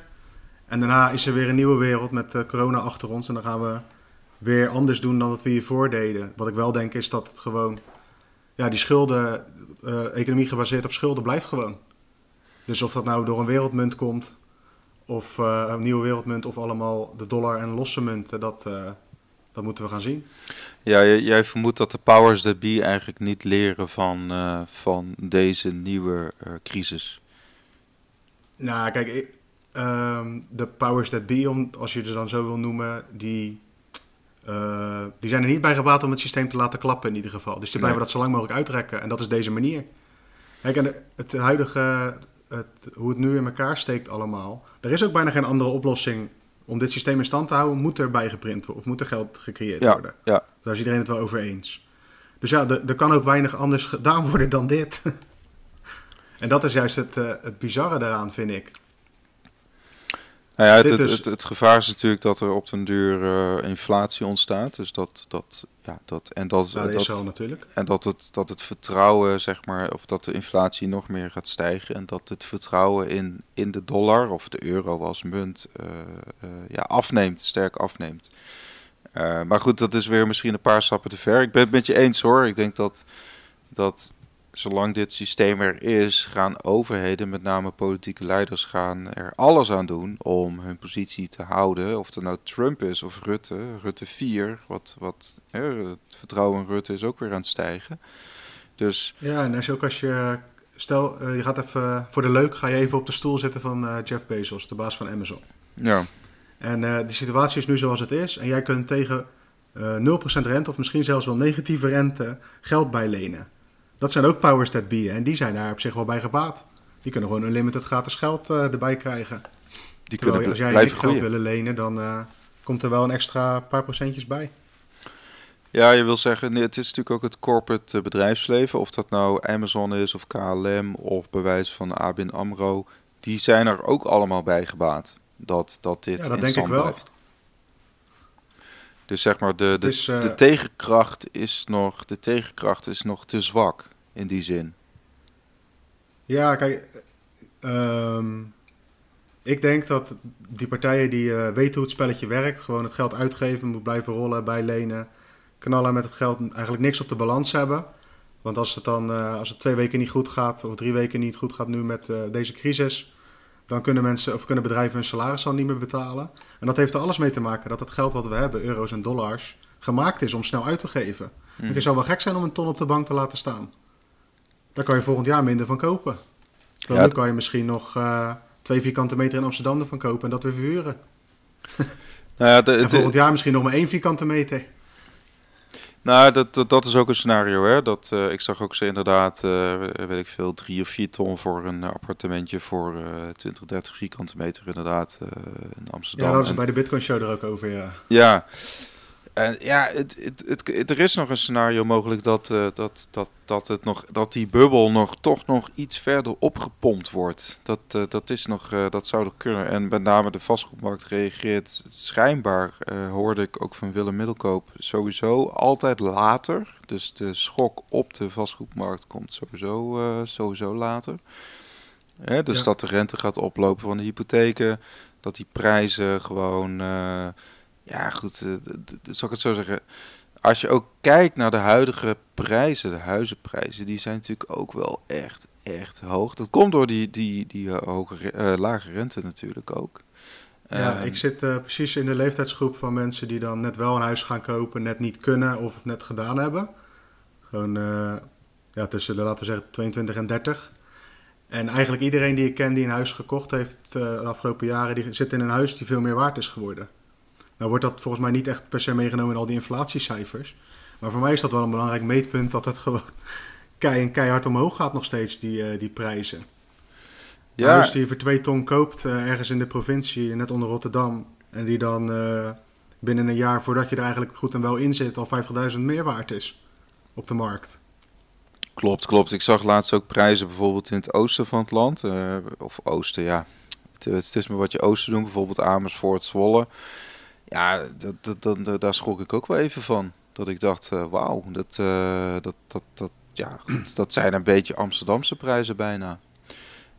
En daarna is er weer een nieuwe wereld met corona achter ons. En dan gaan we weer anders doen dan wat we hiervoor deden. Wat ik wel denk is dat het gewoon, ja, die schulden, uh, economie gebaseerd op schulden blijft gewoon. Dus of dat nou door een wereldmunt komt, of uh, een nieuwe wereldmunt, of allemaal de dollar en losse munten, dat, uh, dat moeten we gaan zien. Ja, jij vermoedt dat de powers that be eigenlijk niet leren van, van deze nieuwe crisis. Nou, kijk, ik, ehm, de powers that be, om, als je ze dan zo wil noemen, die uh, die zijn er niet bij gebaat om het systeem te laten klappen in ieder geval. Dus die blijven dat zo lang mogelijk uitrekken. En dat is deze manier. Kijk, en het huidige, het, hoe het nu in elkaar steekt allemaal. Er is ook bijna geen andere oplossing om dit systeem in stand te houden. Moet er bijgeprint worden of moet er geld gecreëerd worden. Ja. Daar is iedereen het wel over eens. Dus ja, er kan ook weinig anders gedaan worden dan dit. en dat is juist het, uh, het bizarre daaraan, vind ik. Nou ja, het, het, het, gevaar is natuurlijk dat er op den duur uh, inflatie ontstaat. Dus dat, dat, ja, dat, en dat, dat, is zo natuurlijk. En dat het, dat het vertrouwen, zeg maar, of dat de inflatie nog meer gaat stijgen. En dat het vertrouwen in, in de dollar of de euro als munt uh, uh, ja, afneemt, sterk afneemt. maar goed, dat is weer misschien een paar stappen te ver. Ik ben het met je eens hoor. Ik denk dat, dat zolang dit systeem er is, gaan overheden, met name politieke leiders, gaan er alles aan doen om hun positie te houden. Of het nou Trump is of Rutte, Rutte 4, wat, wat hè, het vertrouwen in Rutte is ook weer aan het stijgen. Dus, Ja, en als je ook als je... Stel, eh, je gaat even... Voor de leuk ga je even op de stoel zitten van eh, Jeff Bezos, de baas van Amazon. ja, En eh de situatie is nu zoals het is. En jij kunt tegen eh 0% rente of misschien zelfs wel negatieve rente geld bijlenen. Dat zijn ook powers that be. En die zijn daar op zich wel bij gebaat. Die kunnen gewoon unlimited gratis geld eh, erbij krijgen. die Terwijl kunnen als jij geld groeien. willen lenen, dan eh, komt er wel een extra paar procentjes bij. Ja, je wil zeggen, het is natuurlijk ook het corporate eh, bedrijfsleven. Of dat nou Amazon is of KLM of bewijs van ABN AMRO. Die zijn er ook allemaal bij gebaat. Dat, dat dit Ja, dat in denk ik stand wel. blijft. Dus zeg maar, de, de, is, eh, de, tegenkracht is nog, de tegenkracht is nog te zwak in die zin. Ja, kijk, ehm, ik denk dat die partijen die eh, weten hoe het spelletje werkt, gewoon het geld uitgeven, moet blijven rollen, bijlenen, knallen met het geld, eigenlijk niks op de balans hebben. Want als het dan, eh, als het twee weken niet goed gaat, of drie weken niet goed gaat nu met deze crisis, dan kunnen mensen of kunnen bedrijven hun salaris al niet meer betalen. En dat heeft er alles mee te maken dat het geld wat we hebben, euro's en dollars, gemaakt is om snel uit te geven. Want Het zou wel gek zijn om een ton op de bank te laten staan. Daar kan je volgend jaar minder van kopen. Terwijl Ja, nu kan je misschien nog eh, twee vierkante meter in Amsterdam ervan kopen en dat weer verhuren. Nou ja, de, En volgend jaar misschien nog maar één vierkante meter. Nou, dat, dat, dat is ook een scenario, hè. Dat, eh, ik zag ook ze inderdaad, eh, weet ik veel, drie of vier ton voor een appartementje voor eh 20, 30 vierkante meter inderdaad eh, in Amsterdam. Ja, dat is En- bij de Bitcoin Show er ook over, ja. ja, en ja, het, het, het, er is nog een scenario mogelijk dat, eh, dat, dat, dat, het nog, dat die bubbel nog toch nog iets verder opgepompt wordt. Dat, eh, dat, is nog, eh, dat zou nog kunnen. En met name de vastgoedmarkt reageert schijnbaar, hoorde ik ook van Willem Middelkoop, sowieso altijd later. Dus de schok op de vastgoedmarkt komt sowieso, sowieso later. Hè, dus Ja. dat de rente gaat oplopen van de hypotheken, dat die prijzen gewoon... ja, goed, eh, zal ik het zo zeggen. Als je ook kijkt naar de huidige prijzen, de huizenprijzen, die zijn natuurlijk ook wel echt, echt hoog. Dat komt door die, die, die hoge, eh, lage rente natuurlijk ook. Ja, Ehm, ik zit eh, precies in de leeftijdsgroep van mensen die dan net wel een huis gaan kopen, net niet kunnen of net gedaan hebben. Gewoon ja, tussen de, laten we zeggen, 22 en 30. En eigenlijk iedereen die ik ken die een huis gekocht heeft de afgelopen jaren, die zit in een huis die veel meer waard is geworden. Nou wordt dat volgens mij niet echt per se meegenomen in al die inflatiecijfers. Maar voor mij is dat wel een belangrijk meetpunt dat het gewoon kei en keihard omhoog gaat nog steeds, die, eh, die prijzen. Ja, huis die je voor twee ton koopt eh, ergens in de provincie, net onder Rotterdam. En die dan eh, binnen een jaar voordat je er eigenlijk goed en wel in zit, al 50.000 meer waard is op de markt. klopt, klopt. Ik zag laatst ook prijzen bijvoorbeeld in het oosten van het land. of oosten, ja. Het, het is maar wat je oosten doet, bijvoorbeeld Amersfoort, Zwolle. Ja, dat, dat, dat, daar schrok ik ook wel even van. Dat ik dacht, eh, wauw, dat, eh, dat, dat, dat, ja, goed, dat zijn een beetje Amsterdamse prijzen bijna.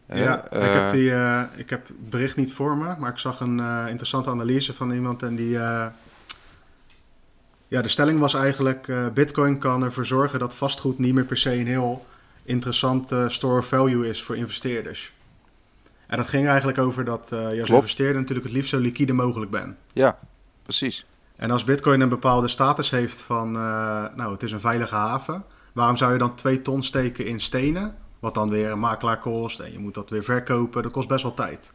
Ja, ik, heb die, eh, ik heb het bericht niet voor me, maar ik zag een interessante analyse van iemand en die... ja, de stelling was eigenlijk, bitcoin kan ervoor zorgen dat vastgoed niet meer per se een heel interessante store of value is voor investeerders. En dat ging eigenlijk over dat je als Klopt. investeerder natuurlijk het liefst zo liquide mogelijk bent. Ja, precies. En als Bitcoin een bepaalde status heeft van, eh, nou, het is een veilige haven, waarom zou je dan twee ton steken in stenen? Wat dan weer een makelaar kost en je moet dat weer verkopen, dat kost best wel tijd.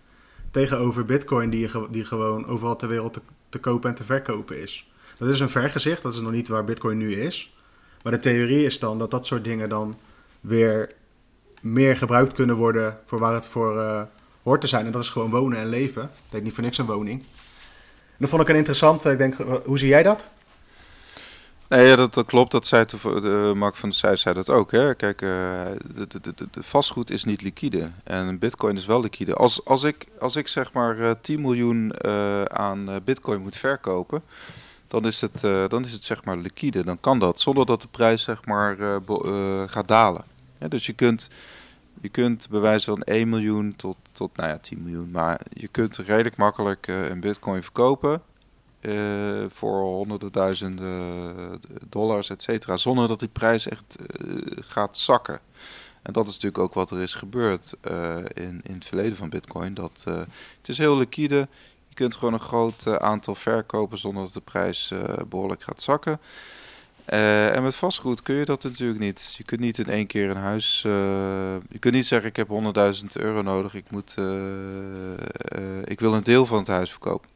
Tegenover Bitcoin, die, je die gewoon overal ter wereld te, te kopen en te verkopen is. Dat is een vergezicht, dat is nog niet waar Bitcoin nu is. Maar de theorie is dan dat dat soort dingen dan weer meer gebruikt kunnen worden voor waar het voor eh, hoort te zijn. En dat is gewoon wonen en leven. Dat heet niet voor niks een woning. Dat vond ik een interessant. Ik denk, eh, hoe zie jij dat? Nee, dat, dat klopt. Dat zei toev- de, Mark van der Zijs zei dat ook. Hè? Kijk, eh, de, de, de, de- de vastgoed is niet liquide. En bitcoin is wel liquide. Als, als, ik, als ik zeg maar eh, 10 miljoen eh, aan eh, bitcoin moet verkopen, dan is, het, eh, dan is het zeg maar liquide. Dan kan dat, zonder dat de prijs zeg maar eh, eh, gaat dalen. Ja, dus je kunt, je kunt bij wijze van 1 miljoen tot, tot nou ja, 10 miljoen. Maar je kunt redelijk makkelijk eh, een bitcoin verkopen. uh, voor honderden duizenden dollars, et cetera, zonder dat die prijs echt gaat zakken. En dat is natuurlijk ook wat er is gebeurd in, in het verleden van Bitcoin. Dat, het is heel liquide. Je kunt gewoon een groot aantal verkopen zonder dat de prijs behoorlijk gaat zakken. Uh, en met vastgoed kun je dat natuurlijk niet. Je kunt niet in één keer een huis. Uh, je kunt niet zeggen: Ik heb 100.000 euro nodig. Ik, moet, uh, ik wil een deel van het huis verkopen.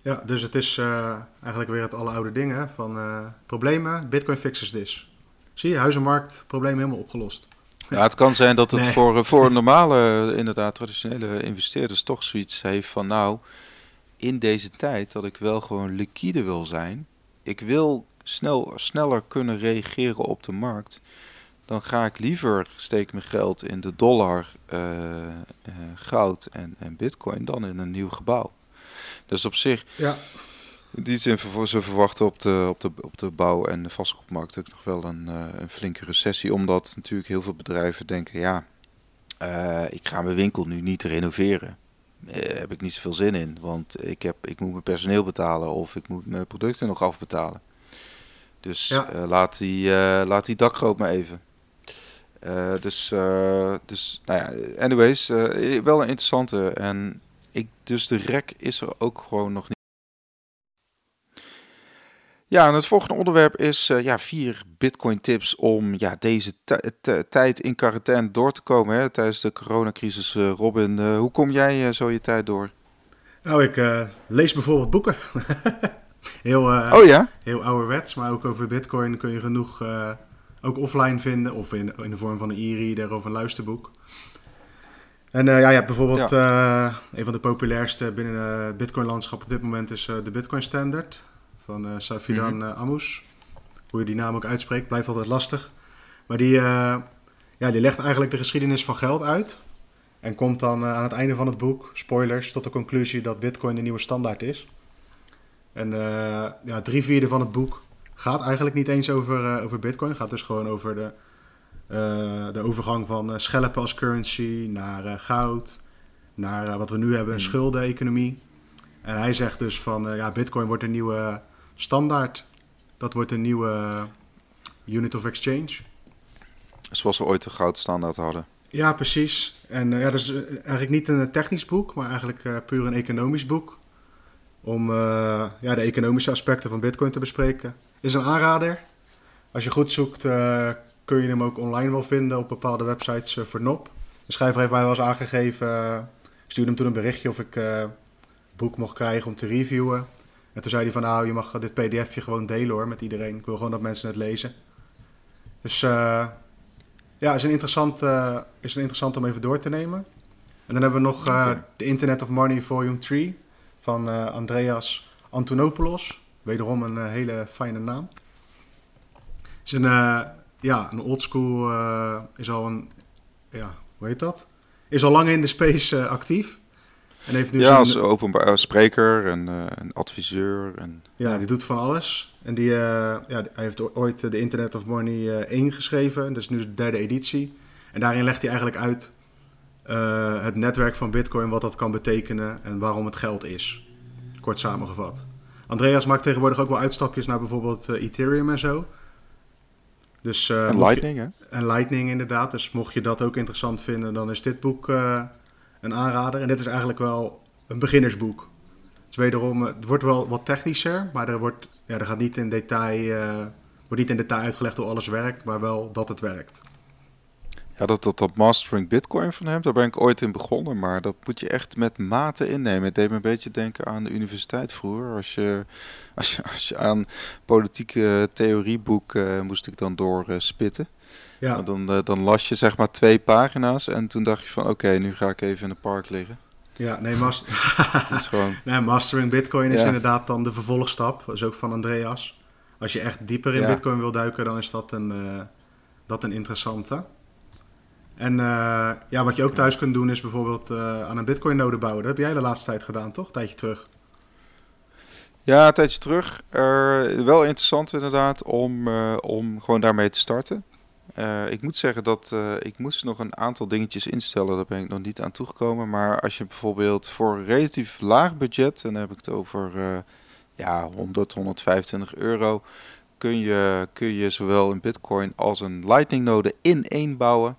Ja, dus het is eigenlijk weer het oude ding hè, van problemen. Bitcoin fixes this. Zie je, huizenmarkt, probleem helemaal opgelost. Ja, het kan zijn dat het voor, voor normale, inderdaad, traditionele investeerders toch zoiets heeft van: Nou, in deze tijd dat ik wel gewoon liquide wil zijn ik wil snel, sneller kunnen reageren op de markt, dan ga ik liever steek mijn geld in de dollar, uh, goud en, en bitcoin dan in een nieuw gebouw. Dus op zich, ja. in die zin, ze verwachten op de, op de, op de bouw- en de vastgoedmarkt ook nog wel een, uh, een flinke recessie. Omdat natuurlijk heel veel bedrijven denken, ja, ik ga mijn winkel nu niet renoveren. Eh, heb ik niet zoveel zin in. Want ik, heb, ik moet mijn personeel betalen of ik moet mijn producten nog afbetalen. Dus eh, laat, die, uh, laat die dakgroot maar even. dus, dus, nou ja, anyways, wel een interessante. En ik, dus de rek is er ook gewoon nog niet. Ja, en het volgende onderwerp is uh, ja, vier Bitcoin tips om ja, deze tijd in quarantaine door te komen hè, tijdens de coronacrisis. Uh, Robin, uh, hoe kom jij zo je tijd door? Nou, ik lees bijvoorbeeld boeken. heel, oh ja? Heel ouderwets, maar ook over Bitcoin kun je genoeg ook offline vinden. Of in, in de vorm van een e-reader of een luisterboek. En ja, je hebt bijvoorbeeld ja. een van de populairste binnen het Bitcoin-landschap op dit moment is de Bitcoin Standard van uh, Safidan mm Amous. Hoe je die naam ook uitspreekt, blijft altijd lastig. Maar die, uh, ja, die legt eigenlijk de geschiedenis van geld uit. En komt dan aan het einde van het boek, spoilers, tot de conclusie dat Bitcoin de nieuwe standaard is. En ja, drie vierde van het boek gaat eigenlijk niet eens over, over Bitcoin. Het gaat dus gewoon over de, de overgang van schelpen als currency naar goud. Naar wat we nu hebben, een mhm. schuldeneconomie. En hij zegt dus van ja, Bitcoin wordt een nieuwe standaard. Dat wordt een nieuwe unit of exchange. Zoals we ooit de goudstandaard hadden. Ja, precies. En uh, ja, dat is eh, eigenlijk niet een technisch boek, maar eigenlijk uh, puur een economisch boek. Om uh, ja, de economische aspecten van Bitcoin te bespreken. Is een aanrader. Als je goed zoekt, kun je hem ook online wel vinden op bepaalde websites voor NOP. De schrijver heeft mij wel eens aangegeven. ik stuurde hem toen een berichtje of ik het boek mocht krijgen om te reviewen. En toen zei hij van nou, je mag dit pdfje gewoon delen hoor met iedereen. Ik wil gewoon dat mensen het lezen. Dus uh, ja, is een, interessant, uh, is een interessant om even door te nemen. En dan hebben we nog uh, de Internet of Money Volume 3 van Andreas Antonopoulos. Wederom een hele fijne naam. Is een, ja, een oldschool, is al een, ja, hoe heet dat? Is al lang in de space actief. En heeft nu ja, als openbaar spreker en, uh, adviseur. En, ja, die doet van alles. En die, uh, ja, hij heeft ooit de Internet of Money uh, eh, 1 geschreven. Dat is nu de derde editie. En daarin legt hij eigenlijk uit het netwerk van Bitcoin, wat dat kan betekenen en waarom het geld is. Kort samengevat. Andreas maakt tegenwoordig ook wel uitstapjes naar bijvoorbeeld Ethereum en zo. Dus, en Lightning, hè? En Lightning, inderdaad. Dus mocht je dat ook interessant vinden, dan is dit boek een aanrader. En dit is eigenlijk wel een beginnersboek. Het, is wederom, het wordt wel wat technischer, maar er, wordt, ja, er gaat niet in detail, uh, wordt niet in detail uitgelegd hoe alles werkt, maar wel dat het werkt. Ja, dat, dat, dat Mastering Bitcoin van hem, daar ben ik ooit in begonnen. Maar dat moet je echt met mate innemen. Het deed me een beetje denken aan de universiteit vroeger. Als je, als je, als je aan politieke theorieboek uh, moest ik dan doorspitten. Uh, ja. Dan, uh, dan las je zeg maar twee pagina's en toen dacht je van oké, nu ga ik even in het park liggen. Ja, nee, is gewoon... nee, Mastering Bitcoin is inderdaad dan de vervolgstap. Dat is ook van Andreas. Als je echt dieper in Bitcoin wil duiken, dan is dat een, dat een interessante. En uh, ja, wat je ook thuis kunt doen is bijvoorbeeld aan een Bitcoin-node bouwen. Dat heb jij de laatste tijd gedaan, toch? Tijdje terug. Ja, een tijdje terug. wel interessant inderdaad om, om gewoon daarmee te starten. Ik moet zeggen dat ik moest nog een aantal dingetjes instellen. Daar ben ik nog niet aan toegekomen. Maar als je bijvoorbeeld voor een relatief laag budget, en dan heb ik het over ja, 100, 125 euro, kun je, kun je zowel een Bitcoin als een Lightning node in één bouwen.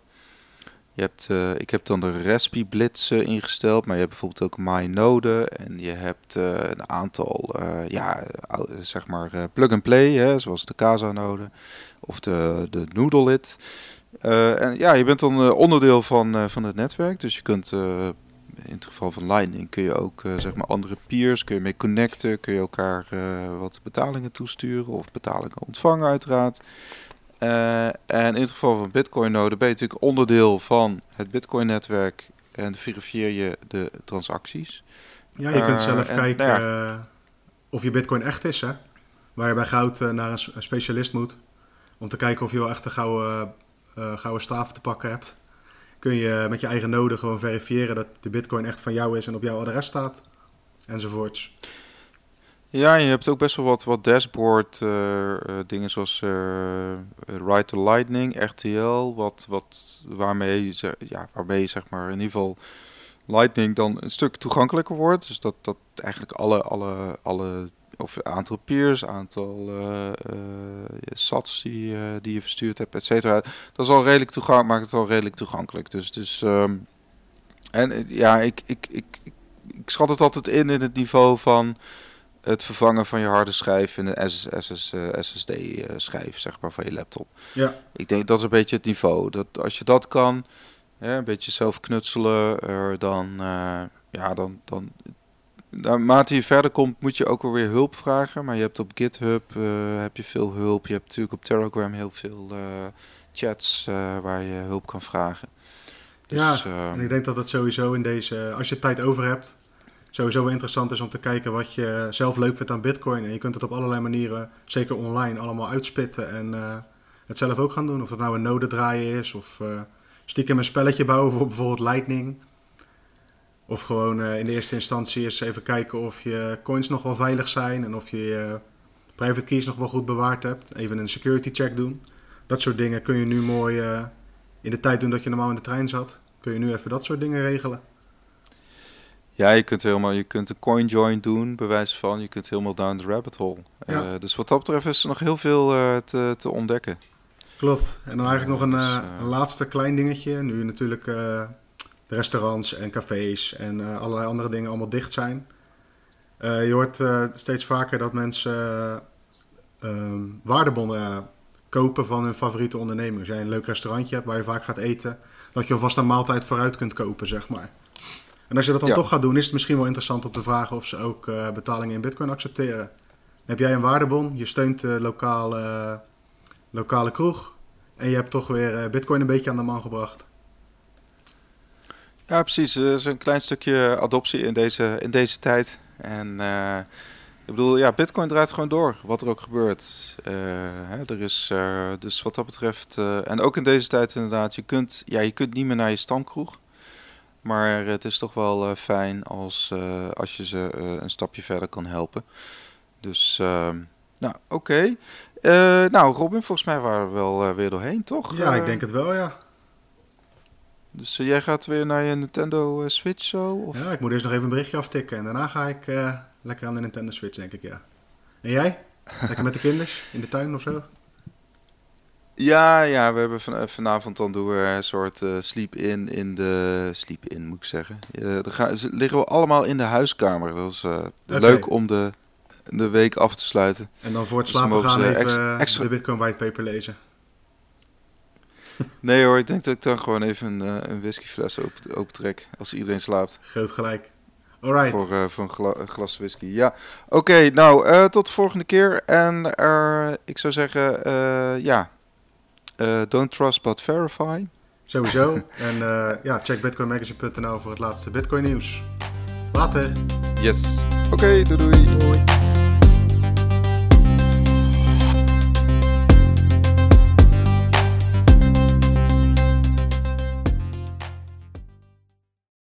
Je hebt, uh, ik heb dan de Raspi Blitz ingesteld, maar je hebt bijvoorbeeld ook MyNode en je hebt uh, een aantal, ja, zeg maar plug-and-play, zoals de Casa-node of de, de Noodle-It. en ja, je bent dan onderdeel van, van het netwerk, dus je kunt in het geval van Lightning kun je ook zeg maar andere peers, kun je mee connecten, kun je elkaar wat betalingen toesturen of betalingen ontvangen uiteraard. Uh, en in het geval van Bitcoin-node ben je natuurlijk onderdeel van het Bitcoin-netwerk en verifieer je de transacties. Ja, je kunt zelf uh, kijken nou ja. uh, of je Bitcoin echt is, hè? Waar je bij goud naar een, een, specialist moet om te kijken of je wel echt een gouden, gouden staaf te pakken hebt. Kun je met je eigen node gewoon verifiëren dat de Bitcoin echt van jou is en op jouw adres staat, enzovoorts. Ja, je hebt ook best wel wat, wat dashboard uh, uh, dingen zoals uh, Ride to Lightning, RTL, wat, wat, waarmee, je, ja, waarmee zeg maar in ieder geval Lightning dan een stuk toegankelijker wordt. Dus dat, dat eigenlijk alle, alle, alle of aantal peers, aantal sats die, die je verstuurd hebt, et cetera. Dat is al redelijk toegankelijk, maakt het al redelijk toegankelijk. Dus, dus um, en ja, ik, ik, ik, ik, ik schat het altijd in in het niveau van het vervangen van je harde schijf in een SS, SSD-schijf, eh, zeg maar, van je laptop. Ja. Ik denk dat is een beetje het niveau. Dat als je dat kan, hè, een beetje zelf knutselen, uh, dan, uh, ja, dan, dan, naarmate je verder komt, moet je ook wel weer hulp vragen. Maar je hebt op GitHub uh, heb je veel hulp. Je hebt natuurlijk op Telegram heel veel chats waar je hulp kan vragen. Dus, ja, en ik denk dat het sowieso in deze, als je tijd over hebt, sowieso interessant is om te kijken wat je zelf leuk vindt aan Bitcoin. En je kunt het op allerlei manieren, zeker online, allemaal uitspitten en uh, het zelf ook gaan doen. Of dat nou een node draaien is, of uh, stiekem een spelletje bouwen voor bijvoorbeeld Lightning. Of gewoon uh, in de eerste instantie eens even kijken of je coins nog wel veilig zijn en of je je private keys nog wel goed bewaard hebt. Even een security check doen. Dat soort dingen kun je nu mooi in de tijd doen dat je normaal in de trein zat. Kun je nu even dat soort dingen regelen. Ja, je kunt helemaal, je kunt een coin join doen, bewijs van. Je kunt helemaal down the rabbit hole. Ja. Uh, dus wat dat betreft is er nog heel veel uh, te, te, ontdekken. Klopt. En dan eigenlijk nog een, dus, uh, een, laatste klein dingetje. Nu natuurlijk de restaurants en cafés en allerlei andere dingen allemaal dicht zijn. je hoort steeds vaker dat mensen um, waardebonnen kopen van hun favoriete onderneming. Als jij een leuk restaurantje hebt waar je vaak gaat eten, dat je alvast een maaltijd vooruit kunt kopen, zeg maar. En als je dat dan toch gaat doen, is het misschien wel interessant om te vragen of ze ook uh, betalingen in Bitcoin accepteren. Heb jij een waardebon, je steunt de lokale, lokale kroeg en je hebt toch weer uh, Bitcoin een beetje aan de man gebracht. Ja, precies. Er is een klein stukje adoptie in deze, in deze tijd. En uh, ik bedoel, ja, Bitcoin draait gewoon door, wat er ook gebeurt. Hè, er is dus wat dat betreft, en ook in deze tijd inderdaad, je kunt, ja, je kunt niet meer naar je stamkroeg. Maar het is toch wel uh, fijn als, uh, als je ze uh, een stapje verder kan helpen. Dus, ehm, nou, oké. Okay. nou, Robin, volgens mij waren we wel weer doorheen, toch? Ja, ik denk het wel, ja. Dus jij gaat weer naar je Nintendo Switch zo? Of? Ja, ik moet eerst nog even een berichtje aftikken. En daarna ga ik lekker aan de Nintendo Switch, denk ik, ja. En jij? Lekker met de kinders in de tuin of zo? Ja, ja, we hebben van, eh, vanavond dan doen we een soort uh, sleep in in de sleep in moet ik zeggen. Uh, dan gaan, liggen we allemaal in de huiskamer. Dat is uh, okay. leuk om de, de week af te sluiten. En dan voor het dus slapen dus gaan even extra, de Bitcoin whitepaper lezen. Nee hoor, ik denk dat ik dan gewoon even een, een whiskyfles open, als iedereen slaapt. Groot gelijk. Alright. Voor, uh, voor een, gla een, glas whisky. Ja, oké. Okay, nou, uh, tot de volgende keer. En uh, ik zou zeggen, ja, don't trust but verify. Sowieso. en uh, ja, check bitcoinmagazine.nl voor het laatste Bitcoin nieuws. Later. Yes. Oké, okay, doei doei. doei.